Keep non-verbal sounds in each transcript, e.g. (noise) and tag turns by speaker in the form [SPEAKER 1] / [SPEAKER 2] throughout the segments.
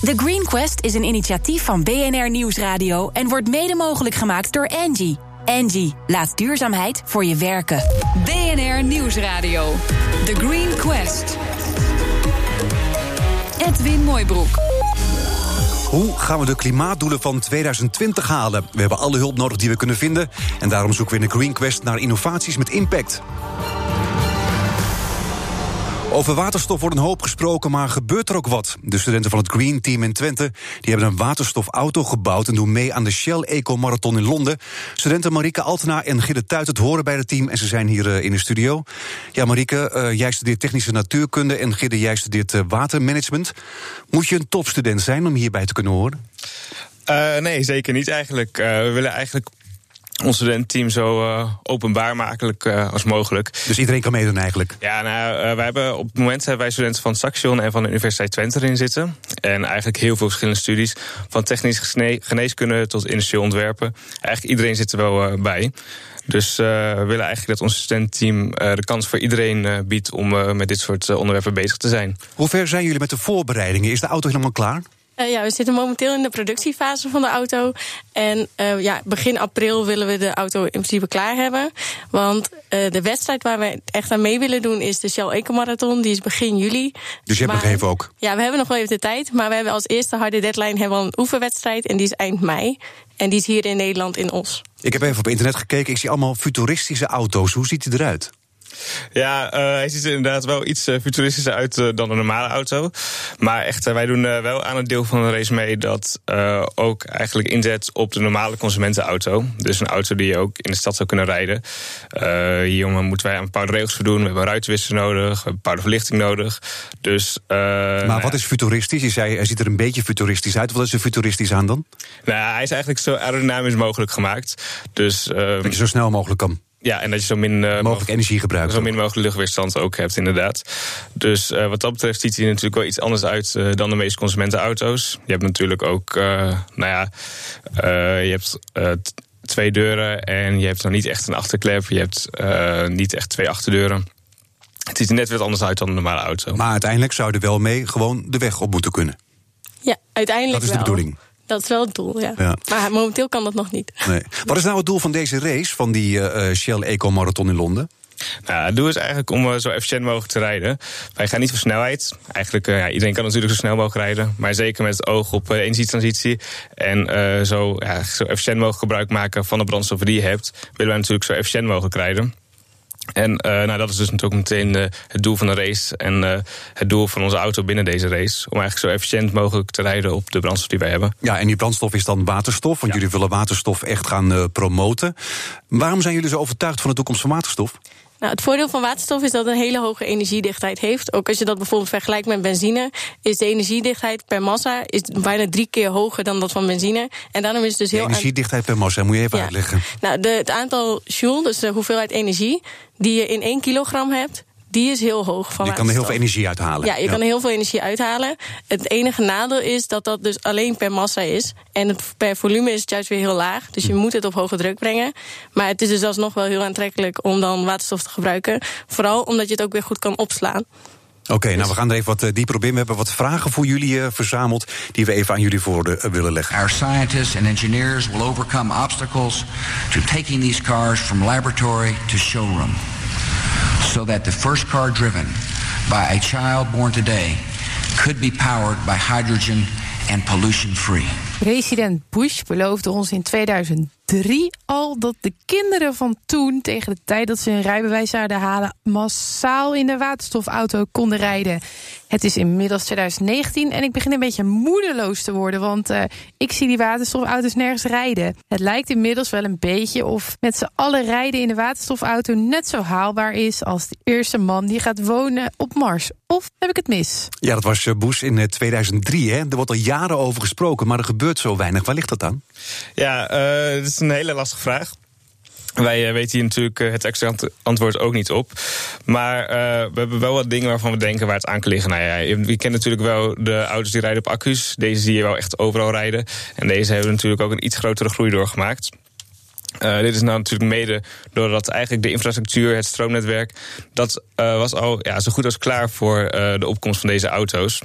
[SPEAKER 1] The Green Quest is een initiatief van BNR Nieuwsradio en wordt mede mogelijk gemaakt door Angie. Angie, laat duurzaamheid voor je werken.
[SPEAKER 2] BNR Nieuwsradio. The Green Quest. Edwin Mooibroek.
[SPEAKER 3] Hoe gaan we de klimaatdoelen van 2020 halen? We hebben alle hulp nodig die we kunnen vinden. En daarom zoeken we in de Green Quest naar innovaties met impact. Over waterstof wordt een hoop gesproken, maar gebeurt er ook wat? De studenten van het Green Team in Twente die hebben een waterstofauto gebouwd en doen mee aan de Shell Eco Marathon in Londen. Studenten Marike Altena en Gidde Tuit het horen bij het team en ze zijn hier uh, in de studio. Ja, Marike, uh, jij studeert technische natuurkunde en Gidde, jij studeert uh, watermanagement. Moet je een topstudent zijn om hierbij te kunnen horen?
[SPEAKER 4] nee, zeker niet eigenlijk. we willen eigenlijk ons studentteam zo uh, openbaar makelijk uh, als mogelijk.
[SPEAKER 3] Dus iedereen kan meedoen eigenlijk?
[SPEAKER 4] Ja, nou, uh, wij hebben op het moment hebben wij studenten van Saxion en van de Universiteit Twente erin zitten. En eigenlijk heel veel verschillende studies. Van technische geneeskunde tot industrieel ontwerpen. Eigenlijk iedereen zit er wel bij. Dus we willen eigenlijk dat ons studentteam de kans voor iedereen biedt om met dit soort onderwerpen bezig te zijn.
[SPEAKER 3] Hoe ver zijn jullie met de voorbereidingen? Is de auto helemaal klaar?
[SPEAKER 5] Uh, ja, we zitten momenteel in de productiefase van de auto. En uh, ja, begin april willen we de auto in principe klaar hebben. Want uh, de wedstrijd waar we echt aan mee willen doen is de Shell Eco Marathon. Die is begin juli.
[SPEAKER 3] Dus je hebt
[SPEAKER 5] maar,
[SPEAKER 3] nog even ook?
[SPEAKER 5] Ja, we hebben nog wel even de tijd. Maar we hebben als eerste harde deadline hebben we een oefenwedstrijd. En die is eind mei. En die is hier in Nederland in Os.
[SPEAKER 3] Ik heb even op internet gekeken. Ik zie allemaal futuristische auto's. Hoe ziet hij eruit?
[SPEAKER 4] Ja, uh, hij ziet er inderdaad wel iets uh, futuristischer uit uh, dan een normale auto. Maar echt, wij doen wel aan het deel van de race mee dat ook eigenlijk inzet op de normale consumentenauto. Dus een auto die je ook in de stad zou kunnen rijden. hier moeten wij een bepaalde regels voor doen. We hebben ruitwissen nodig, we hebben bepaalde verlichting nodig. Dus,
[SPEAKER 3] maar wat is futuristisch? Je zei, hij ziet er een beetje futuristisch uit. Wat is er futuristisch aan dan?
[SPEAKER 4] Nou, hij is eigenlijk zo aerodynamisch mogelijk gemaakt. Dus,
[SPEAKER 3] dat je zo snel mogelijk kan.
[SPEAKER 4] Ja, en dat je zo min uh,
[SPEAKER 3] mogelijk energie gebruikt.
[SPEAKER 4] Zo min mogelijk luchtweerstand ook hebt, inderdaad. Dus uh, wat dat betreft ziet hij natuurlijk wel iets anders uit uh, dan de meeste consumentenauto's. Je hebt natuurlijk ook, nou ja, je hebt twee deuren en je hebt nog niet echt een achterklep. Je hebt niet echt twee achterdeuren. Het ziet er net wat anders uit dan een normale auto.
[SPEAKER 3] Maar uiteindelijk zou je er wel mee gewoon de weg op moeten kunnen.
[SPEAKER 5] Ja, uiteindelijk
[SPEAKER 3] Dat is de bedoeling.
[SPEAKER 5] Dat is wel het doel, ja.
[SPEAKER 3] Ja.
[SPEAKER 5] Maar momenteel kan dat nog niet.
[SPEAKER 3] Nee. Wat is nou het doel van deze race, van die uh, Shell Eco Marathon in Londen?
[SPEAKER 4] Nou, het doel is eigenlijk om uh, zo efficiënt mogelijk te rijden. Wij gaan niet voor snelheid. Eigenlijk, uh, ja, iedereen kan natuurlijk zo snel mogelijk rijden. Maar zeker met het oog op uh, energietransitie. En zo, ja, zo efficiënt mogelijk gebruik maken van de brandstoffen die je hebt. Willen wij natuurlijk zo efficiënt mogelijk rijden. En uh, nou, dat is dus natuurlijk meteen uh, het doel van de race. En uh, het doel van onze auto binnen deze race. Om eigenlijk zo efficiënt mogelijk te rijden op de brandstof die wij hebben.
[SPEAKER 3] Ja, en die brandstof is dan waterstof. Want ja. jullie willen waterstof echt gaan promoten. Waarom zijn jullie zo overtuigd van de toekomst van waterstof?
[SPEAKER 5] Nou, het voordeel van waterstof is dat het een hele hoge energiedichtheid heeft. Ook als je dat bijvoorbeeld vergelijkt met benzine, is de energiedichtheid per massa is bijna drie keer hoger dan dat van benzine. En daarom is het dus heel.
[SPEAKER 3] De energiedichtheid per massa, moet je even ja. uitleggen.
[SPEAKER 5] Nou, de, het aantal joule, dus de hoeveelheid energie die je in 1 kilogram hebt, die is heel hoog van
[SPEAKER 3] Je kan er heel veel energie uithalen.
[SPEAKER 5] Ja, je ja. kan er heel veel energie uithalen. Het enige nadeel is dat dat dus alleen per massa is. En het, per volume is het juist weer heel laag. Dus je hm. moet het op hoge druk brengen. Maar het is dus alsnog wel heel aantrekkelijk om dan waterstof te gebruiken. Vooral omdat je het ook weer goed kan opslaan.
[SPEAKER 3] Oké, okay, nou we gaan er even wat uh, dieper op in. We hebben wat vragen voor jullie uh, verzameld die we even aan jullie voor uh, willen leggen.
[SPEAKER 6] Our scientists and engineers will overcome obstacles to taking these cars from laboratory to showroom. So that the first car driven by a child born today could be powered by hydrogen and pollution free.
[SPEAKER 7] President Bush beloofde ons in 2003 al dat de kinderen van toen, tegen de tijd dat ze hun rijbewijs zouden halen, massaal in de waterstofauto konden rijden. Het is inmiddels 2019 en ik begin een beetje moedeloos te worden, want uh, ik zie die waterstofauto's nergens rijden. Het lijkt inmiddels wel een beetje of met z'n allen rijden in de waterstofauto net zo haalbaar is als de eerste man die gaat wonen op Mars. Of heb ik het mis?
[SPEAKER 3] Ja, dat was Bush in 2003. Hè? Er wordt al jaren over gesproken, maar er gebeurt zo weinig. Waar ligt dat aan?
[SPEAKER 4] Ja, uh, dat is een hele lastige vraag. Wij uh, weten hier natuurlijk uh, het exacte antwoord ook niet op. Maar we hebben wel wat dingen waarvan we denken waar het aan kan liggen. Nou ja, je, kent natuurlijk wel de auto's die rijden op accu's. Deze zie je wel echt overal rijden. En deze hebben natuurlijk ook een iets grotere groei doorgemaakt. Dit is nou natuurlijk mede doordat eigenlijk de infrastructuur, het stroomnetwerk, dat was al ja, zo goed als klaar voor de opkomst van deze auto's.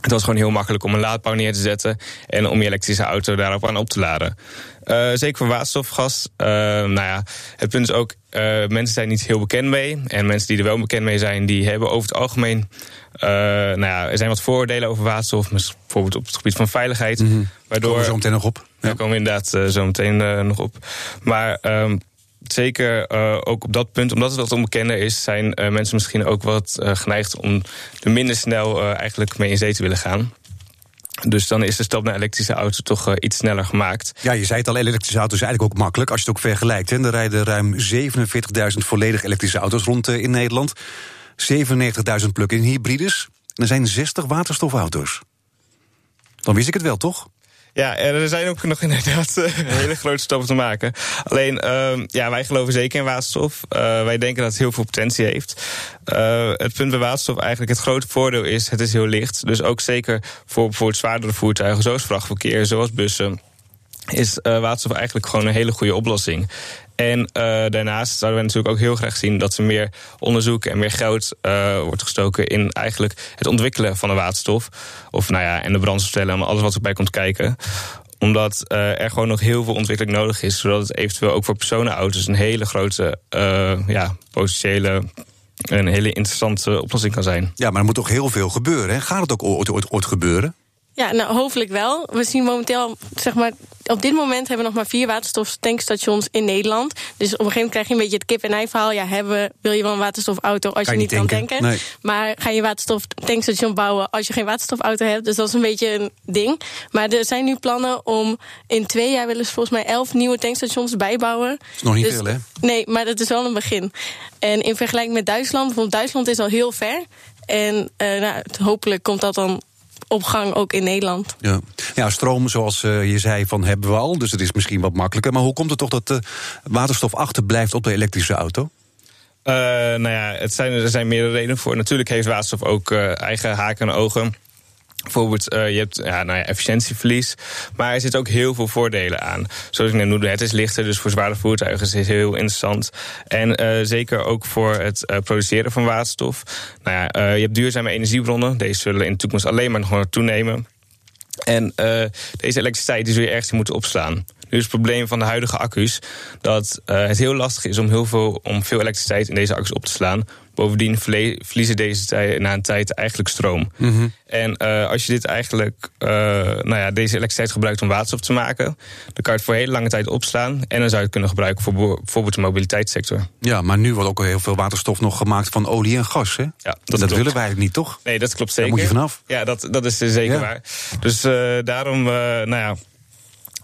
[SPEAKER 4] Het was gewoon heel makkelijk om een laadpaal neer te zetten en om je elektrische auto daarop aan op te laden. Uh, zeker voor waterstofgas. Uh, nou ja, het punt is ook, uh, mensen zijn niet heel bekend mee. En mensen die er wel bekend mee zijn, die hebben over het algemeen. nou ja, er zijn wat vooroordelen over waterstof, bijvoorbeeld op het gebied van veiligheid.
[SPEAKER 3] Mm -hmm. Waardoor. Komen we zo meteen nog op. Ja.
[SPEAKER 4] Daar komen we inderdaad zo meteen nog op. Maar. Um, zeker uh, ook op dat punt, omdat het wat onbekender is, zijn uh, mensen misschien ook wat uh, geneigd om er minder snel eigenlijk mee in zee te willen gaan. Dus dan is de stap naar elektrische auto toch iets sneller gemaakt.
[SPEAKER 3] Ja, je zei het al, elektrische auto's is eigenlijk ook makkelijk. Als je het ook vergelijkt, hè. er rijden ruim 47.000 volledig elektrische auto's rond in Nederland. 97.000 plug-in hybrides. En er zijn 60 waterstofauto's. Dan wist ik het wel, toch?
[SPEAKER 4] Ja, er zijn ook nog (laughs) inderdaad uh, hele grote stappen te maken. Alleen, uh, ja, wij geloven zeker in waterstof. Uh, wij denken dat het heel veel potentie heeft. Het punt bij waterstof eigenlijk het grote voordeel is, het is heel licht. Dus ook zeker voor bijvoorbeeld zwaardere voertuigen, zoals vrachtverkeer, zoals bussen is uh, waterstof eigenlijk gewoon een hele goede oplossing. En uh, daarnaast zouden we natuurlijk ook heel graag zien dat er meer onderzoek en meer geld uh, wordt gestoken in eigenlijk het ontwikkelen van de waterstof. Of nou ja, en de brandstofcellen en alles wat erbij komt kijken omdat er gewoon nog heel veel ontwikkeling nodig is. Zodat het eventueel ook voor personenauto's een hele grote, ja, potentiële. Een hele interessante oplossing kan zijn.
[SPEAKER 3] Ja, maar er moet toch heel veel gebeuren. Hè? Gaat het ook ooit, ooit, ooit gebeuren?
[SPEAKER 5] Ja, nou, hopelijk wel. We zien momenteel, zeg maar, op dit moment hebben we nog maar vier waterstoftankstations in Nederland. Dus op een gegeven moment krijg je een beetje het kip-en-ei verhaal. Ja, hebben, wil je wel een waterstofauto als
[SPEAKER 3] kan
[SPEAKER 5] je niet
[SPEAKER 3] tanken.
[SPEAKER 5] kan tanken?
[SPEAKER 3] Nee.
[SPEAKER 5] Maar ga je een waterstoftankstation bouwen als je geen waterstofauto hebt? Dus dat is een beetje een ding. Maar er zijn nu plannen om in twee jaar willen ze volgens mij elf nieuwe tankstations bijbouwen.
[SPEAKER 3] Dat is nog niet
[SPEAKER 5] Dus-
[SPEAKER 3] veel, hè?
[SPEAKER 5] Nee, maar dat is wel een begin. En in vergelijking met Duitsland, bijvoorbeeld Duitsland is al heel ver. En eh, nou, hopelijk komt dat dan op gang ook in Nederland.
[SPEAKER 3] Ja. ja, stroom, zoals uh, je zei, van hebben we al. Dus het is misschien wat makkelijker. Maar hoe komt het toch dat de waterstof achterblijft op de elektrische auto?
[SPEAKER 4] Uh, nou ja, het zijn, er zijn meerdere redenen voor. Natuurlijk heeft waterstof ook uh, eigen haken en ogen. Bijvoorbeeld, uh, je hebt ja, nou ja, efficiëntieverlies. Maar er zitten ook heel veel voordelen aan. Zoals ik net noemde, het is lichter, dus voor zware voertuigen is het heel interessant. En uh, zeker ook voor het uh, produceren van waterstof. Nou ja, je hebt duurzame energiebronnen. Deze zullen in de toekomst alleen maar nog toenemen. En deze elektriciteit die zul je ergens moeten opslaan. Nu is het probleem van de huidige accu's dat uh, het heel lastig is om heel veel om veel elektriciteit in deze accu's op te slaan. Bovendien verliezen deze na een tijd eigenlijk stroom.
[SPEAKER 3] Mm -hmm.
[SPEAKER 4] En uh, als je dit eigenlijk, uh, nou ja, deze elektriciteit gebruikt om waterstof te maken, dan kan je het voor hele lange tijd opslaan. En dan zou je het kunnen gebruiken voor bijvoorbeeld de mobiliteitssector.
[SPEAKER 3] Ja, maar nu wordt ook heel veel waterstof nog gemaakt van olie en gas. Hè?
[SPEAKER 4] Ja, dat,
[SPEAKER 3] willen wij eigenlijk niet, toch?
[SPEAKER 4] Nee, dat klopt zeker.
[SPEAKER 3] Daar moet je vanaf.
[SPEAKER 4] Ja, dat, dat is zeker
[SPEAKER 3] Ja.
[SPEAKER 4] waar. Dus uh, daarom, nou ja.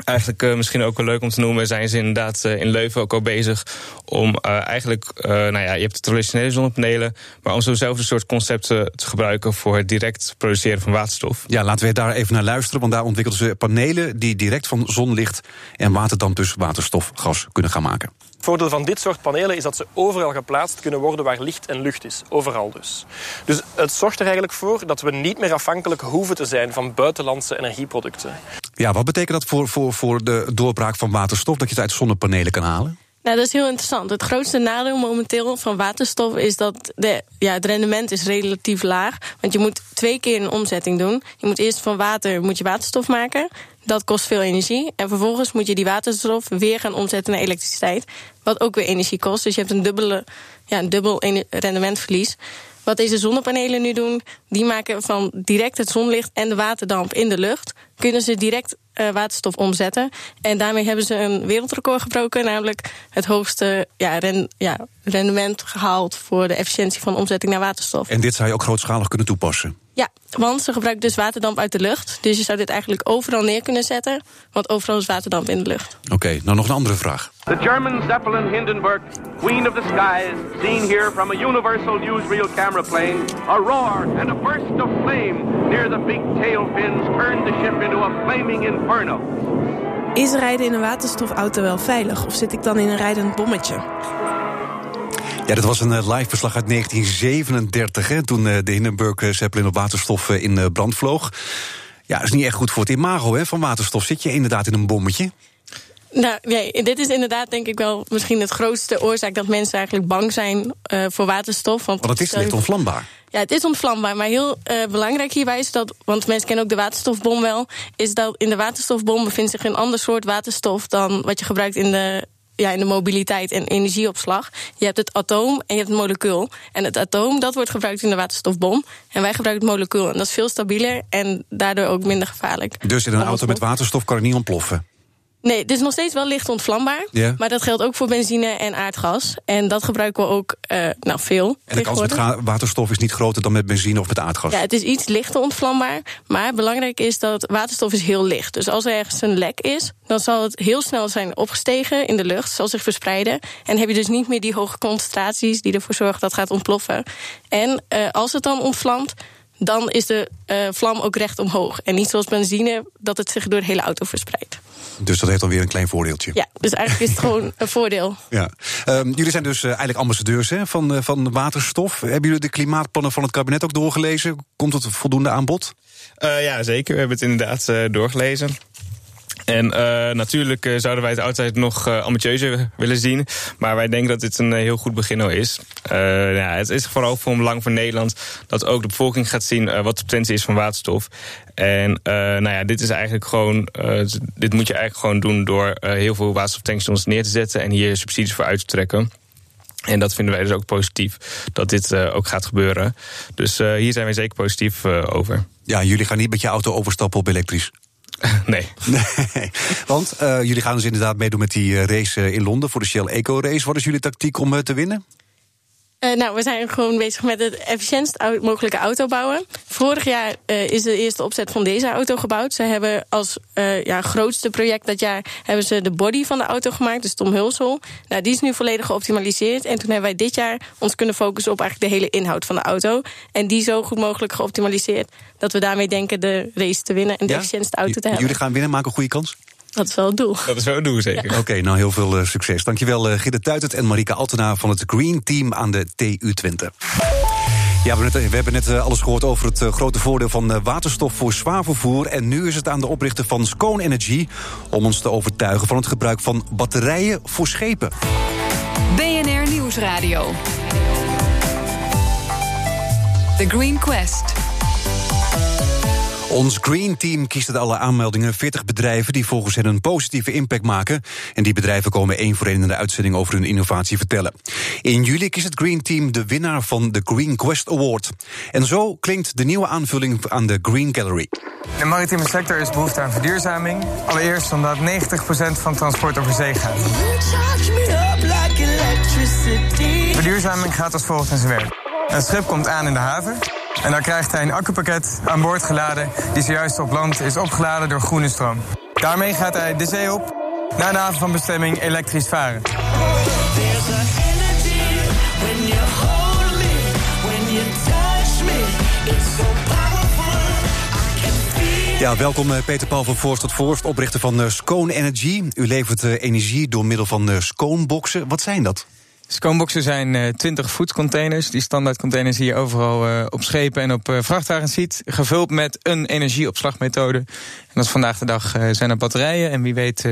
[SPEAKER 4] Eigenlijk uh, misschien ook wel leuk om te noemen, zijn ze inderdaad uh, in Leuven ook al bezig om uh, eigenlijk, nou ja, je hebt de traditionele zonnepanelen, maar om zo'nzelfde soort concepten te gebruiken voor het direct produceren van waterstof.
[SPEAKER 3] Ja, laten we daar even naar luisteren, want daar ontwikkelden ze panelen die direct van zonlicht en waterdamp dus waterstofgas kunnen gaan maken.
[SPEAKER 8] Het voordeel van dit soort panelen is dat ze overal geplaatst kunnen worden waar licht en lucht is. Overal dus. Dus het zorgt er eigenlijk voor dat we niet meer afhankelijk hoeven te zijn van buitenlandse energieproducten.
[SPEAKER 3] Ja, wat betekent dat voor, voor, voor de doorbraak van waterstof, dat je het uit zonnepanelen kan halen?
[SPEAKER 5] Nou, dat is heel interessant. Het grootste nadeel momenteel van waterstof is dat de, ja, het rendement is relatief laag. Want je moet twee keer een omzetting doen. Je moet eerst van water moet je waterstof maken. Dat kost veel energie. En vervolgens moet je die waterstof weer gaan omzetten naar elektriciteit. Wat ook weer energie kost. Dus je hebt een, dubbele, ja, een dubbel rendementverlies. Wat deze zonnepanelen nu doen, die maken van direct het zonlicht en de waterdamp in de lucht. Kunnen ze direct uh, waterstof omzetten. En daarmee hebben ze een wereldrecord gebroken, namelijk het hoogste ja, ren, ja, rendement gehaald voor de efficiëntie van omzetting naar waterstof.
[SPEAKER 3] En dit zou je ook grootschalig kunnen toepassen?
[SPEAKER 5] Ja, want ze gebruiken dus waterdamp uit de lucht. Dus je zou dit eigenlijk overal neer kunnen zetten, want overal is waterdamp in de lucht.
[SPEAKER 3] Oké, okay, nou nog een andere vraag.
[SPEAKER 9] The German Zeppelin Hindenburg, Queen of the Skies, seen here from a Universal Newsreel camera plane. A roar and a burst of flame near the big tail fins turned the ship into a flaming inferno.
[SPEAKER 10] Is rijden in een waterstofauto wel veilig of zit ik dan in een rijdend bommetje?
[SPEAKER 3] Ja, dat was een uh, live verslag uit 1937, hè, toen uh, de Hindenburg uh, Zeppelin op waterstof in brand vloog. Ja, dat is niet echt goed voor het imago hè, van waterstof. Zit je inderdaad in een bommetje?
[SPEAKER 5] Nou, nee, dit is inderdaad denk ik wel misschien het grootste oorzaak dat mensen eigenlijk bang zijn uh, voor waterstof. Want,
[SPEAKER 3] want het is licht onvlambaar.
[SPEAKER 5] Ja, het is ontvlambaar. Maar heel uh, belangrijk hierbij is dat, want mensen kennen ook de waterstofbom wel, is dat in de waterstofbom bevindt zich een ander soort waterstof dan wat je gebruikt in de ja, in de mobiliteit en energieopslag. Je hebt het atoom en je hebt het molecuul. En het atoom, dat wordt gebruikt in de waterstofbom. En wij gebruiken het molecuul. En dat is veel stabieler en daardoor ook minder gevaarlijk.
[SPEAKER 3] Dus in een auto met waterstof kan het niet ontploffen?
[SPEAKER 5] Nee, het is nog steeds wel licht ontvlambaar.
[SPEAKER 3] Ja.
[SPEAKER 5] Maar dat geldt ook voor benzine en aardgas. En dat gebruiken we ook uh, nou, veel.
[SPEAKER 3] En de kans met waterstof is niet groter dan met benzine of met aardgas?
[SPEAKER 5] Ja, het is iets lichter ontvlambaar. Maar belangrijk is dat waterstof is heel licht. Dus als er ergens een lek is, dan zal het heel snel zijn opgestegen in de lucht. Zal zich verspreiden. En heb je dus niet meer die hoge concentraties die ervoor zorgen dat het gaat ontploffen. En uh, als het dan ontvlamt, dan is de uh, vlam ook recht omhoog. En niet zoals benzine, dat het zich door de hele auto verspreidt.
[SPEAKER 3] Dus dat heeft dan weer een klein voordeeltje.
[SPEAKER 5] Ja, dus eigenlijk is het (laughs) gewoon een voordeel.
[SPEAKER 3] Ja. Um, jullie zijn dus uh, eigenlijk ambassadeurs hè, van, uh, van waterstof. Hebben jullie de klimaatplannen van het kabinet ook doorgelezen? Komt het voldoende aan bod?
[SPEAKER 4] ja, zeker. We hebben het inderdaad doorgelezen. En uh, natuurlijk uh, zouden wij het altijd nog uh, ambitieuzer willen zien. Maar wij denken dat dit een heel goed begin al is. ja, het is vooral van belang voor Nederland dat ook de bevolking gaat zien wat de potentie is van waterstof. En nou ja, dit is eigenlijk gewoon. dit moet je eigenlijk gewoon doen door heel veel waterstoftankstations neer te zetten en hier subsidies voor uit te trekken. En dat vinden wij dus ook positief, dat dit ook gaat gebeuren. Dus hier zijn wij zeker positief over.
[SPEAKER 3] Ja, jullie gaan niet met je auto overstappen op elektrisch? (laughs)
[SPEAKER 4] Nee.
[SPEAKER 3] Want uh, jullie gaan dus inderdaad meedoen met die race in Londen voor de Shell Eco Race. Wat is jullie tactiek om te winnen?
[SPEAKER 5] Uh, nou, we zijn gewoon bezig met het efficiëntst mogelijke auto bouwen. Vorig jaar uh, is de eerste opzet van deze auto gebouwd. Ze hebben als uh, ja, grootste project dat jaar hebben ze de body van de auto gemaakt, dus Tom Hulsel. Nou, die is nu volledig geoptimaliseerd. En toen hebben wij dit jaar ons kunnen focussen op eigenlijk de hele inhoud van de auto. En die zo goed mogelijk geoptimaliseerd dat we daarmee denken de race te winnen en de ja? efficiëntste auto te hebben.
[SPEAKER 3] Jullie gaan winnen, maken een goede kans?
[SPEAKER 5] Dat is wel het doel.
[SPEAKER 4] Dat is wel het doel, zeker.
[SPEAKER 3] Ja. Oké, okay, nou heel veel uh, succes. Dankjewel uh, Gidde Tuitert en Marika Altena van het Green Team aan de TU Twente. Ja, we, hebben net alles gehoord over het grote voordeel van waterstof voor zwavelvoer. En nu is het aan de oprichter van Scone Energy om ons te overtuigen van het gebruik van batterijen voor schepen.
[SPEAKER 2] BNR Nieuwsradio. The Green Quest.
[SPEAKER 3] Ons Green Team kiest uit alle aanmeldingen 40 bedrijven die volgens hen een positieve impact maken. En die bedrijven komen één voor één in de uitzending over hun innovatie vertellen. In juli kiest het Green Team de winnaar van de Green Quest Award. En zo klinkt de nieuwe aanvulling aan de Green Gallery.
[SPEAKER 11] De maritieme sector is behoefte aan verduurzaming. Allereerst omdat 90% van transport over zee gaat. Verduurzaming gaat als volgt in zijn werk. Een schip komt aan in de haven. En dan krijgt hij een accupakket aan boord geladen... die zojuist op land is opgeladen door groene stroom. Daarmee gaat hij de zee op, naar de haven van bestemming elektrisch varen.
[SPEAKER 3] Ja, welkom Peter Paul van Voorst tot Voorst, oprichter van Scone Energy. U levert energie door middel van Scone-boxen. Wat zijn dat?
[SPEAKER 11] Scomeboxen zijn uh, 20 voedcontainers. Die standaard containers die je overal uh, op schepen en op uh, vrachtwagens ziet. Gevuld met een energieopslagmethode. En dat is vandaag de dag zijn er batterijen en wie weet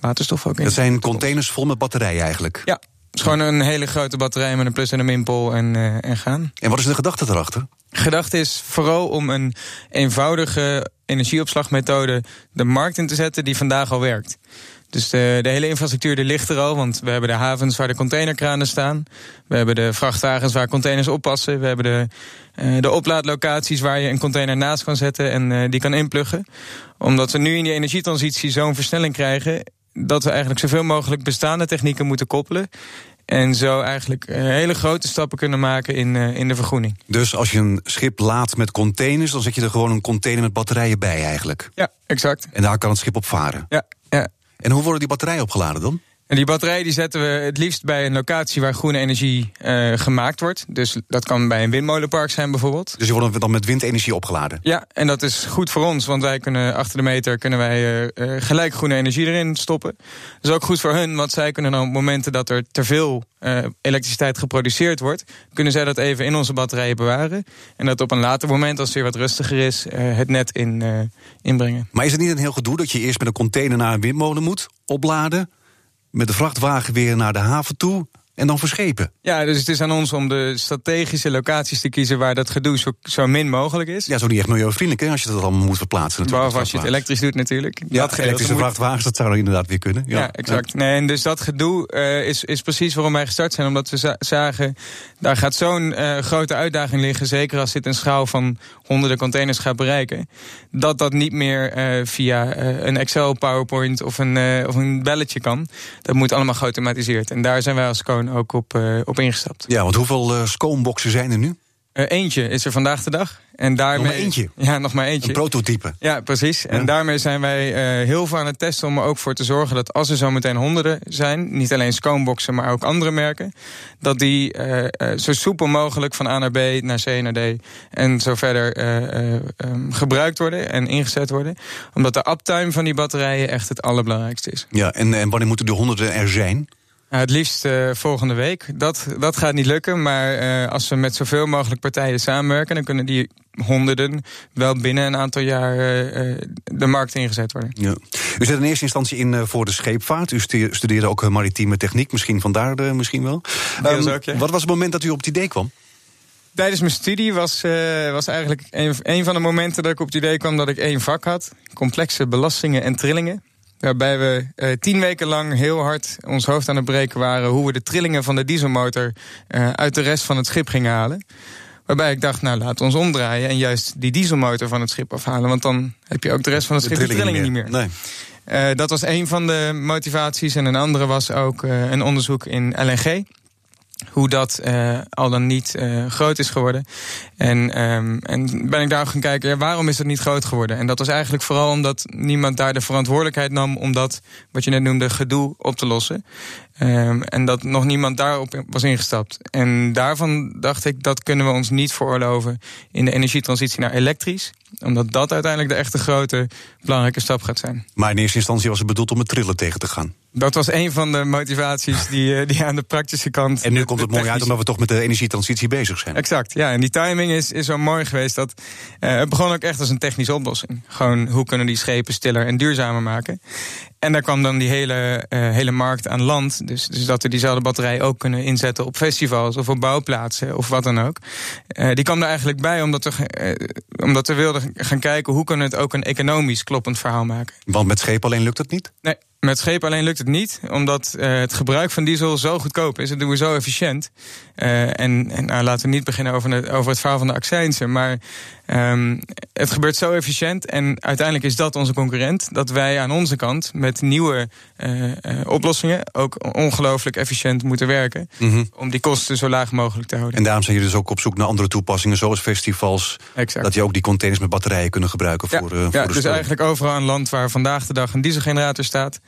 [SPEAKER 11] waterstof ook in.
[SPEAKER 3] Dat zijn containers vol met batterijen eigenlijk?
[SPEAKER 11] Ja, het is gewoon een hele grote batterij met een plus- en een minpol en, en gaan.
[SPEAKER 3] En wat is de gedachte erachter?
[SPEAKER 11] Gedachte is vooral om een eenvoudige energieopslagmethode de markt in te zetten die vandaag al werkt. Dus de, de, hele infrastructuur die ligt er al. Want we hebben de havens waar de containerkranen staan. We hebben de vrachtwagens waar containers oppassen. We hebben de, uh, de oplaadlocaties waar je een container naast kan zetten en uh, die kan inpluggen. Omdat we nu in die energietransitie zo'n versnelling krijgen. dat we eigenlijk zoveel mogelijk bestaande technieken moeten koppelen. En zo eigenlijk uh, hele grote stappen kunnen maken in, in de vergroening.
[SPEAKER 3] Dus als je een schip laat met containers, dan zet je er gewoon een container met batterijen bij eigenlijk?
[SPEAKER 11] Ja, exact.
[SPEAKER 3] En daar kan het schip op varen?
[SPEAKER 11] Ja, ja.
[SPEAKER 3] En hoe worden die batterijen opgeladen dan?
[SPEAKER 11] En die batterij die zetten we het liefst bij een locatie waar groene energie uh, gemaakt wordt. Dus dat kan bij een windmolenpark zijn bijvoorbeeld.
[SPEAKER 3] Dus die worden dan met windenergie opgeladen?
[SPEAKER 11] Ja, en dat is goed voor ons, want wij kunnen achter de meter kunnen wij uh, gelijk groene energie erin stoppen. Dat is ook goed voor hun, want zij kunnen dan op momenten dat er te veel uh, elektriciteit geproduceerd wordt, kunnen zij dat even in onze batterijen bewaren. En dat op een later moment, als het weer wat rustiger is, het net in, inbrengen.
[SPEAKER 3] Maar is het niet een heel gedoe dat je eerst met een container naar een windmolen moet, opladen? Met de vrachtwagen weer naar de haven toe. En dan verschepen.
[SPEAKER 11] Ja, dus het is aan ons om de strategische locaties te kiezen waar dat gedoe zo, zo min mogelijk is.
[SPEAKER 3] Ja, zo niet echt milieuvriendelijk hè, als je dat allemaal moet verplaatsen.
[SPEAKER 11] Behalve als je het elektrisch doet natuurlijk.
[SPEAKER 3] Ja,
[SPEAKER 11] dat
[SPEAKER 3] elektrische vrachtwagens, dat zou inderdaad weer kunnen.
[SPEAKER 11] Ja, exact. Nee, en dus dat gedoe uh, is, is precies waarom wij gestart zijn. Omdat we zagen, daar gaat zo'n uh, grote uitdaging liggen. Zeker als dit een schaal van honderden containers gaat bereiken. Dat dat niet meer uh, via een Excel, PowerPoint of een, of een belletje kan. Dat moet allemaal geautomatiseerd. En daar zijn wij als Ook op, op ingestapt.
[SPEAKER 3] Ja, want hoeveel uh, scoomboxen zijn er nu?
[SPEAKER 11] Uh, eentje is er vandaag de dag. En daarmee,
[SPEAKER 3] nog maar eentje? (laughs)
[SPEAKER 11] Ja, nog maar eentje.
[SPEAKER 3] Een prototype?
[SPEAKER 11] Ja, precies. Ja. En daarmee zijn wij uh, heel veel aan het testen om er ook voor te zorgen... dat als er zo meteen honderden zijn, niet alleen Scoomboxen... maar ook andere merken, dat die uh, zo soepel mogelijk... van A naar B, naar C, naar D en zo verder um, gebruikt worden en ingezet worden. Omdat de uptime van die batterijen echt het allerbelangrijkste is.
[SPEAKER 3] Ja, en, en wanneer moeten de honderden er zijn?
[SPEAKER 11] Nou, het liefst uh, volgende week. Dat, dat gaat niet lukken, maar uh, als we met zoveel mogelijk partijen samenwerken... dan kunnen die honderden wel binnen een aantal jaar uh, de markt ingezet worden.
[SPEAKER 3] Ja. U zit in eerste instantie in voor de scheepvaart. U studeerde ook maritieme techniek, misschien vandaar de, misschien wel.
[SPEAKER 11] Um, ook, ja.
[SPEAKER 3] Wat was het moment dat u op het idee kwam?
[SPEAKER 11] Tijdens mijn studie was, was eigenlijk een, een van de momenten dat ik op het idee kwam... dat ik één vak had, complexe belastingen en trillingen. Waarbij we uh, tien weken lang heel hard ons hoofd aan het breken waren... hoe we de trillingen van de dieselmotor uh, uit de rest van het schip gingen halen. Waarbij ik dacht, nou we ons omdraaien... en juist die dieselmotor van het schip afhalen. Want dan heb je ook de rest van het schip de trillingen, niet meer.
[SPEAKER 3] Nee.
[SPEAKER 11] Uh, dat was een van de motivaties. En een andere was ook een onderzoek in LNG hoe dat uh, al dan niet uh, groot is geworden. En, um, en ben ik daar gaan kijken, waarom is dat niet groot geworden? En dat was eigenlijk vooral omdat niemand daar de verantwoordelijkheid nam... om dat, wat je net noemde, gedoe op te lossen. Um, en dat nog niemand daarop was ingestapt. En daarvan dacht ik, dat kunnen we ons niet veroorloven... in de energietransitie naar elektrisch. Omdat dat uiteindelijk de echte grote, belangrijke stap gaat zijn.
[SPEAKER 3] Maar in eerste instantie was het bedoeld om het trillen tegen te gaan.
[SPEAKER 11] Dat was een van de motivaties (laughs) die, die aan de praktische kant...
[SPEAKER 3] En nu komt het mooi uit omdat we toch met de energietransitie bezig zijn.
[SPEAKER 11] Exact, ja. En die timing is, is zo mooi geweest dat... Uh, het begon ook echt als een technische oplossing. Gewoon, hoe kunnen die schepen stiller en duurzamer maken? En daar kwam dan die hele, uh, hele markt aan land. Dus, dus dat we diezelfde batterij ook kunnen inzetten op festivals of op bouwplaatsen of wat dan ook. Uh, die kwam er eigenlijk bij omdat we, uh, omdat we wilden gaan kijken hoe kunnen we het ook een economisch kloppend verhaal maken.
[SPEAKER 3] Want met schepen alleen lukt het niet?
[SPEAKER 11] Nee. Met schepen alleen lukt het niet, omdat uh, het gebruik van diesel zo goedkoop is. Dat doen we zo efficiënt. Uh, en en nou, laten we niet beginnen over, de, over het verhaal van de accijnsen. Maar um, het gebeurt zo efficiënt. En uiteindelijk is dat onze concurrent. Dat wij aan onze kant met nieuwe uh, oplossingen ook ongelooflijk efficiënt moeten werken. Mm -hmm. Om die kosten zo laag mogelijk te houden.
[SPEAKER 3] En daarom zijn jullie dus ook op zoek naar andere toepassingen, zoals festivals.
[SPEAKER 11] Exact.
[SPEAKER 3] Dat je ook die containers met batterijen kunnen gebruiken
[SPEAKER 11] ja,
[SPEAKER 3] voor,
[SPEAKER 11] ja,
[SPEAKER 3] voor de
[SPEAKER 11] dus eigenlijk overal een land waar vandaag de dag een dieselgenerator staat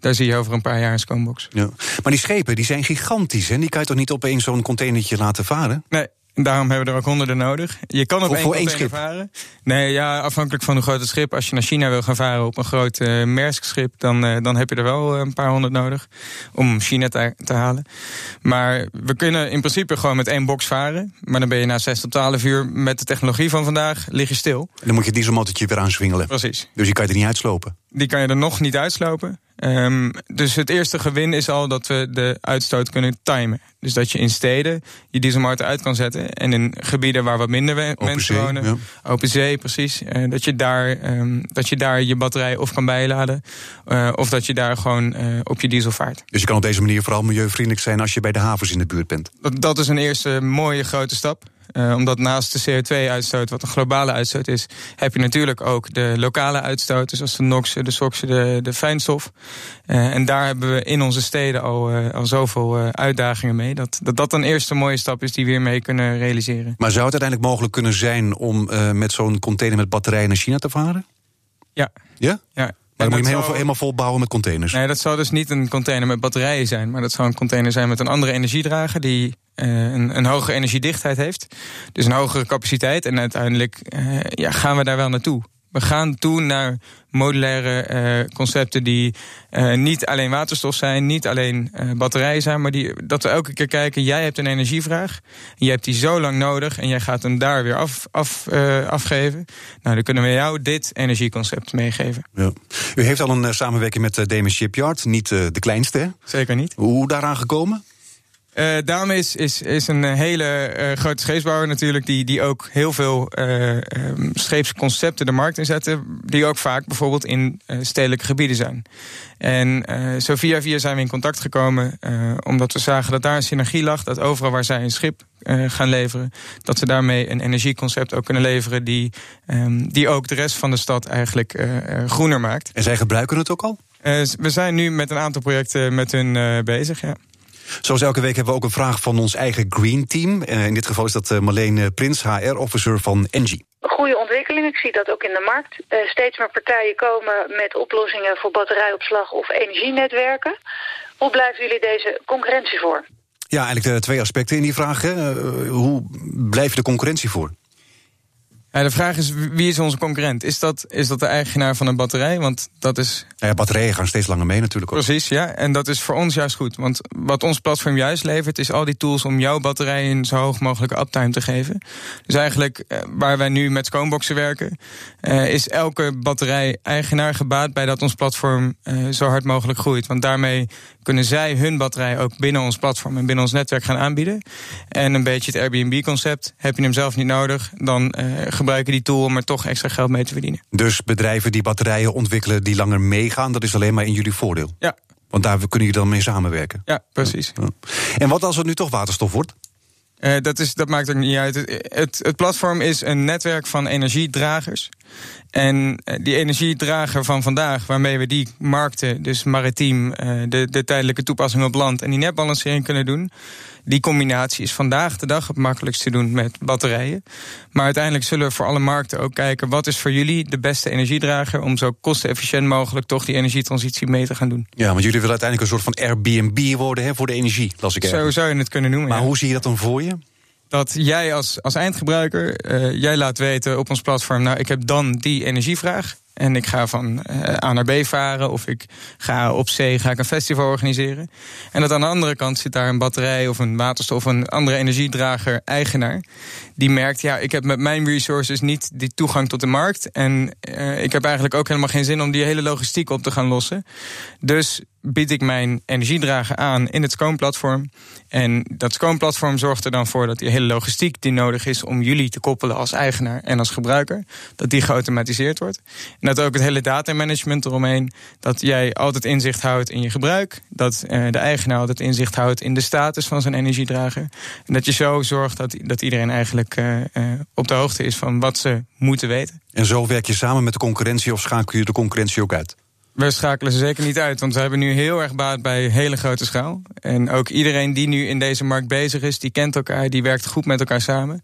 [SPEAKER 11] daar zie je over een paar jaar een scoombox.
[SPEAKER 3] Ja. Maar die schepen die zijn gigantisch. Hè? Die kan je toch niet opeens zo'n containertje laten varen?
[SPEAKER 11] Nee. Daarom hebben we er ook honderden nodig. Je kan op
[SPEAKER 3] voor,
[SPEAKER 11] één
[SPEAKER 3] één
[SPEAKER 11] varen. Nee, ja, afhankelijk van hoe groot het schip. Als je naar China wil gaan varen op een groot uh, Maersk-schip... Dan, uh, dan heb je er wel een paar honderd nodig om China te, te, halen. Maar we kunnen in principe gewoon met één box varen. Maar dan ben je na 6 tot 12 uur met de technologie van vandaag lig je stil.
[SPEAKER 3] En dan moet je dieselmotortje weer aanswingelen.
[SPEAKER 11] Precies.
[SPEAKER 3] Dus die kan je er niet uitslopen.
[SPEAKER 11] Die kan je er nog niet uitslopen. Um, dus het eerste gewin is al dat we de uitstoot kunnen timen. Dus dat je in steden je dieselmotor uit kan zetten. En in gebieden waar wat minder
[SPEAKER 3] Open
[SPEAKER 11] mensen
[SPEAKER 3] zee,
[SPEAKER 11] wonen.
[SPEAKER 3] ja.
[SPEAKER 11] Open zee, precies. Uh, dat, je daar, um, dat je daar je batterij of kan bijladen. Uh, of dat je daar gewoon uh, op je diesel vaart.
[SPEAKER 3] Dus je kan op deze manier vooral milieuvriendelijk zijn als je bij de havens in de buurt bent.
[SPEAKER 11] Dat, dat is een eerste mooie grote stap. Uh, omdat naast de CO2-uitstoot, wat een globale uitstoot is, heb je natuurlijk ook de lokale uitstoot. Dus als de NOxen, de SOxen, de, de fijnstof. Uh, en daar hebben we in onze steden al, uh, al zoveel uitdagingen mee. Dat, dat dat een eerste mooie stap is die we weer mee kunnen realiseren.
[SPEAKER 3] Maar zou het uiteindelijk mogelijk kunnen zijn om met zo'n container met batterijen naar China te varen?
[SPEAKER 11] Ja.
[SPEAKER 3] Ja?
[SPEAKER 11] Ja.
[SPEAKER 3] Maar dan moet je hem
[SPEAKER 11] zou...
[SPEAKER 3] helemaal, helemaal vol bouwen met containers.
[SPEAKER 11] Nee, dat zou dus niet een container met batterijen zijn. Maar dat zou een container zijn met een andere energiedrager... die uh, een, een hogere energiedichtheid heeft. Dus een hogere capaciteit. En uiteindelijk uh, ja, gaan we daar wel naartoe. We gaan toe naar modulaire uh, concepten die uh, niet alleen waterstof zijn, niet alleen uh, batterijen zijn, maar die, dat we elke keer kijken, jij hebt een energievraag, je hebt die zo lang nodig en jij gaat hem daar weer af, af, afgeven. Nou, dan kunnen we jou dit energieconcept meegeven.
[SPEAKER 3] Ja. U heeft al een samenwerking met Demis Shipyard, niet de kleinste, hè?
[SPEAKER 11] Zeker niet.
[SPEAKER 3] Hoe daaraan gekomen?
[SPEAKER 11] Uh, daarom is, is, is een hele uh, grote scheepsbouwer natuurlijk... die, die ook heel veel uh, um, scheepsconcepten de markt inzetten... die ook vaak bijvoorbeeld in stedelijke gebieden zijn. En zo via via zijn we in contact gekomen... omdat we zagen dat daar een synergie lag... dat overal waar zij een schip gaan leveren... dat ze daarmee een energieconcept ook kunnen leveren... die, um, die ook de rest van de stad eigenlijk groener maakt.
[SPEAKER 3] En zij gebruiken het ook al?
[SPEAKER 11] we zijn nu met een aantal projecten met hun bezig, ja.
[SPEAKER 3] Zoals elke week hebben we ook een vraag van ons eigen Green Team. Uh, in dit geval is dat uh, Marleen Prins, HR-officer van Engie.
[SPEAKER 12] Goede ontwikkeling. Ik zie dat ook in de markt. Uh, steeds meer partijen komen met oplossingen voor batterijopslag of energienetwerken. Hoe blijven jullie deze concurrentie voor?
[SPEAKER 3] Ja, eigenlijk de twee aspecten in die vraag. Hè. hoe blijf je de concurrentie voor?
[SPEAKER 11] Ja, de vraag is, wie is onze concurrent? Is dat, is dat de eigenaar van een batterij? Want dat is...
[SPEAKER 3] Ja, batterijen gaan steeds langer mee natuurlijk ook.
[SPEAKER 11] Precies, ja. En dat is voor ons juist goed. Want wat ons platform juist levert... is al die tools om jouw batterij een zo hoog mogelijke uptime te geven. Dus eigenlijk, eh, waar wij nu met Sconeboxen werken... Uh, is elke batterij-eigenaar gebaat bij dat ons platform... Uh, zo hard mogelijk groeit. Want daarmee kunnen zij hun batterij ook binnen ons platform... en binnen ons netwerk gaan aanbieden. En een beetje het Airbnb-concept. Heb je hem zelf niet nodig, dan gebruiken die tool om er toch extra geld mee te verdienen.
[SPEAKER 3] Dus bedrijven die batterijen ontwikkelen die langer meegaan, dat is alleen maar in jullie voordeel?
[SPEAKER 11] Ja.
[SPEAKER 3] Want daar kunnen jullie dan mee samenwerken?
[SPEAKER 11] Ja, precies. Ja.
[SPEAKER 3] En wat als het nu toch waterstof wordt?
[SPEAKER 11] Uh, dat, is, dat maakt ook niet uit. Het, het, platform is een netwerk van energiedragers. En eh, die energiedrager van vandaag, waarmee we die markten, dus maritiem, uh, de, de tijdelijke toepassing op land en die netbalancering kunnen doen, die combinatie is vandaag de dag het makkelijkst te doen met batterijen. Maar uiteindelijk zullen we voor alle markten ook kijken... wat is voor jullie de beste energiedrager... om zo kostenefficiënt mogelijk toch die energietransitie mee te gaan doen.
[SPEAKER 3] Ja, want jullie willen uiteindelijk een soort van Airbnb worden hè, voor de energie, las ik
[SPEAKER 11] Zo zou je het kunnen noemen,
[SPEAKER 3] Maar hoe zie je dat dan voor je?
[SPEAKER 11] dat jij als, als eindgebruiker, uh, jij laat weten op ons platform... nou, ik heb dan die energievraag. En ik ga van uh, A naar B varen of ik ga op zee ga ik een festival organiseren. En dat aan de andere kant zit daar een batterij of een waterstof... of een andere energiedrager eigenaar. Die merkt, ja, ik heb met mijn resources niet die toegang tot de markt. En uh, ik heb eigenlijk ook helemaal geen zin om die hele logistiek op te gaan lossen. Dus bied ik mijn energiedrager aan in het Scone-platform. En dat Scone-platform zorgt er dan voor dat die hele logistiek die nodig is om jullie te koppelen als eigenaar en als gebruiker, dat die geautomatiseerd wordt. En dat ook het hele datamanagement eromheen, dat jij altijd inzicht houdt in je gebruik, dat uh, de eigenaar altijd inzicht houdt in de status van zijn energiedrager. En dat je zo zorgt dat, dat iedereen eigenlijk uh, uh, op de hoogte is van wat ze moeten weten.
[SPEAKER 3] En zo werk je samen met de concurrentie of schakel je de concurrentie ook uit?
[SPEAKER 11] We schakelen ze zeker niet uit, want we hebben nu heel erg baat bij hele grote schaal. En ook iedereen die nu in deze markt bezig is, die kent elkaar, die werkt goed met elkaar samen.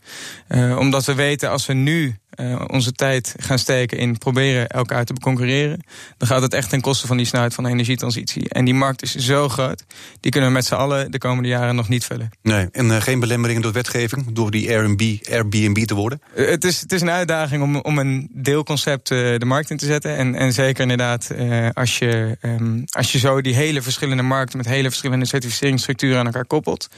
[SPEAKER 11] Uh, omdat we weten, als we nu uh, onze tijd gaan steken in proberen elkaar te concurreren, dan gaat het echt ten koste van die snelheid van de energietransitie. En die markt is zo groot, die kunnen we met z'n allen de komende jaren nog niet vullen.
[SPEAKER 3] Nee, en uh, geen belemmeringen door wetgeving, door die Airbnb, Airbnb te worden?
[SPEAKER 11] Uh, het, is, het is een uitdaging om, om een deelconcept de markt in te zetten. En, en zeker inderdaad, als, je, um, als je zo die hele verschillende markten met hele verschillende certificeringsstructuren aan elkaar koppelt.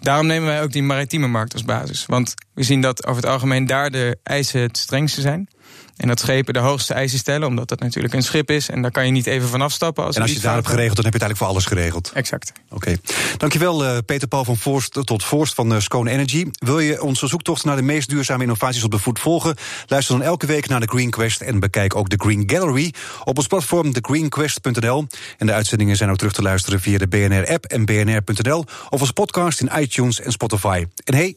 [SPEAKER 11] Daarom nemen wij ook die maritieme markt als basis. Want we zien dat over het algemeen daar de eisen het strengste zijn. En dat schepen de hoogste eisen stellen, omdat dat natuurlijk een schip is. En daar kan je niet even vanaf stappen.
[SPEAKER 3] Als en als je daar hebt geregeld, dan heb je het eigenlijk voor alles geregeld.
[SPEAKER 11] Exact.
[SPEAKER 3] Oké. Okay. Dankjewel, uh, Peter Paul van Forst tot Forst van uh, Scone Energy. Wil je onze zoektocht naar de meest duurzame innovaties op de voet volgen? Luister dan elke week naar de Green Quest en bekijk ook de Green Gallery op ons platform thegreenquest.nl. En de uitzendingen zijn ook terug te luisteren via de BNR-app en bnr.nl of als podcast in iTunes en Spotify. En hey,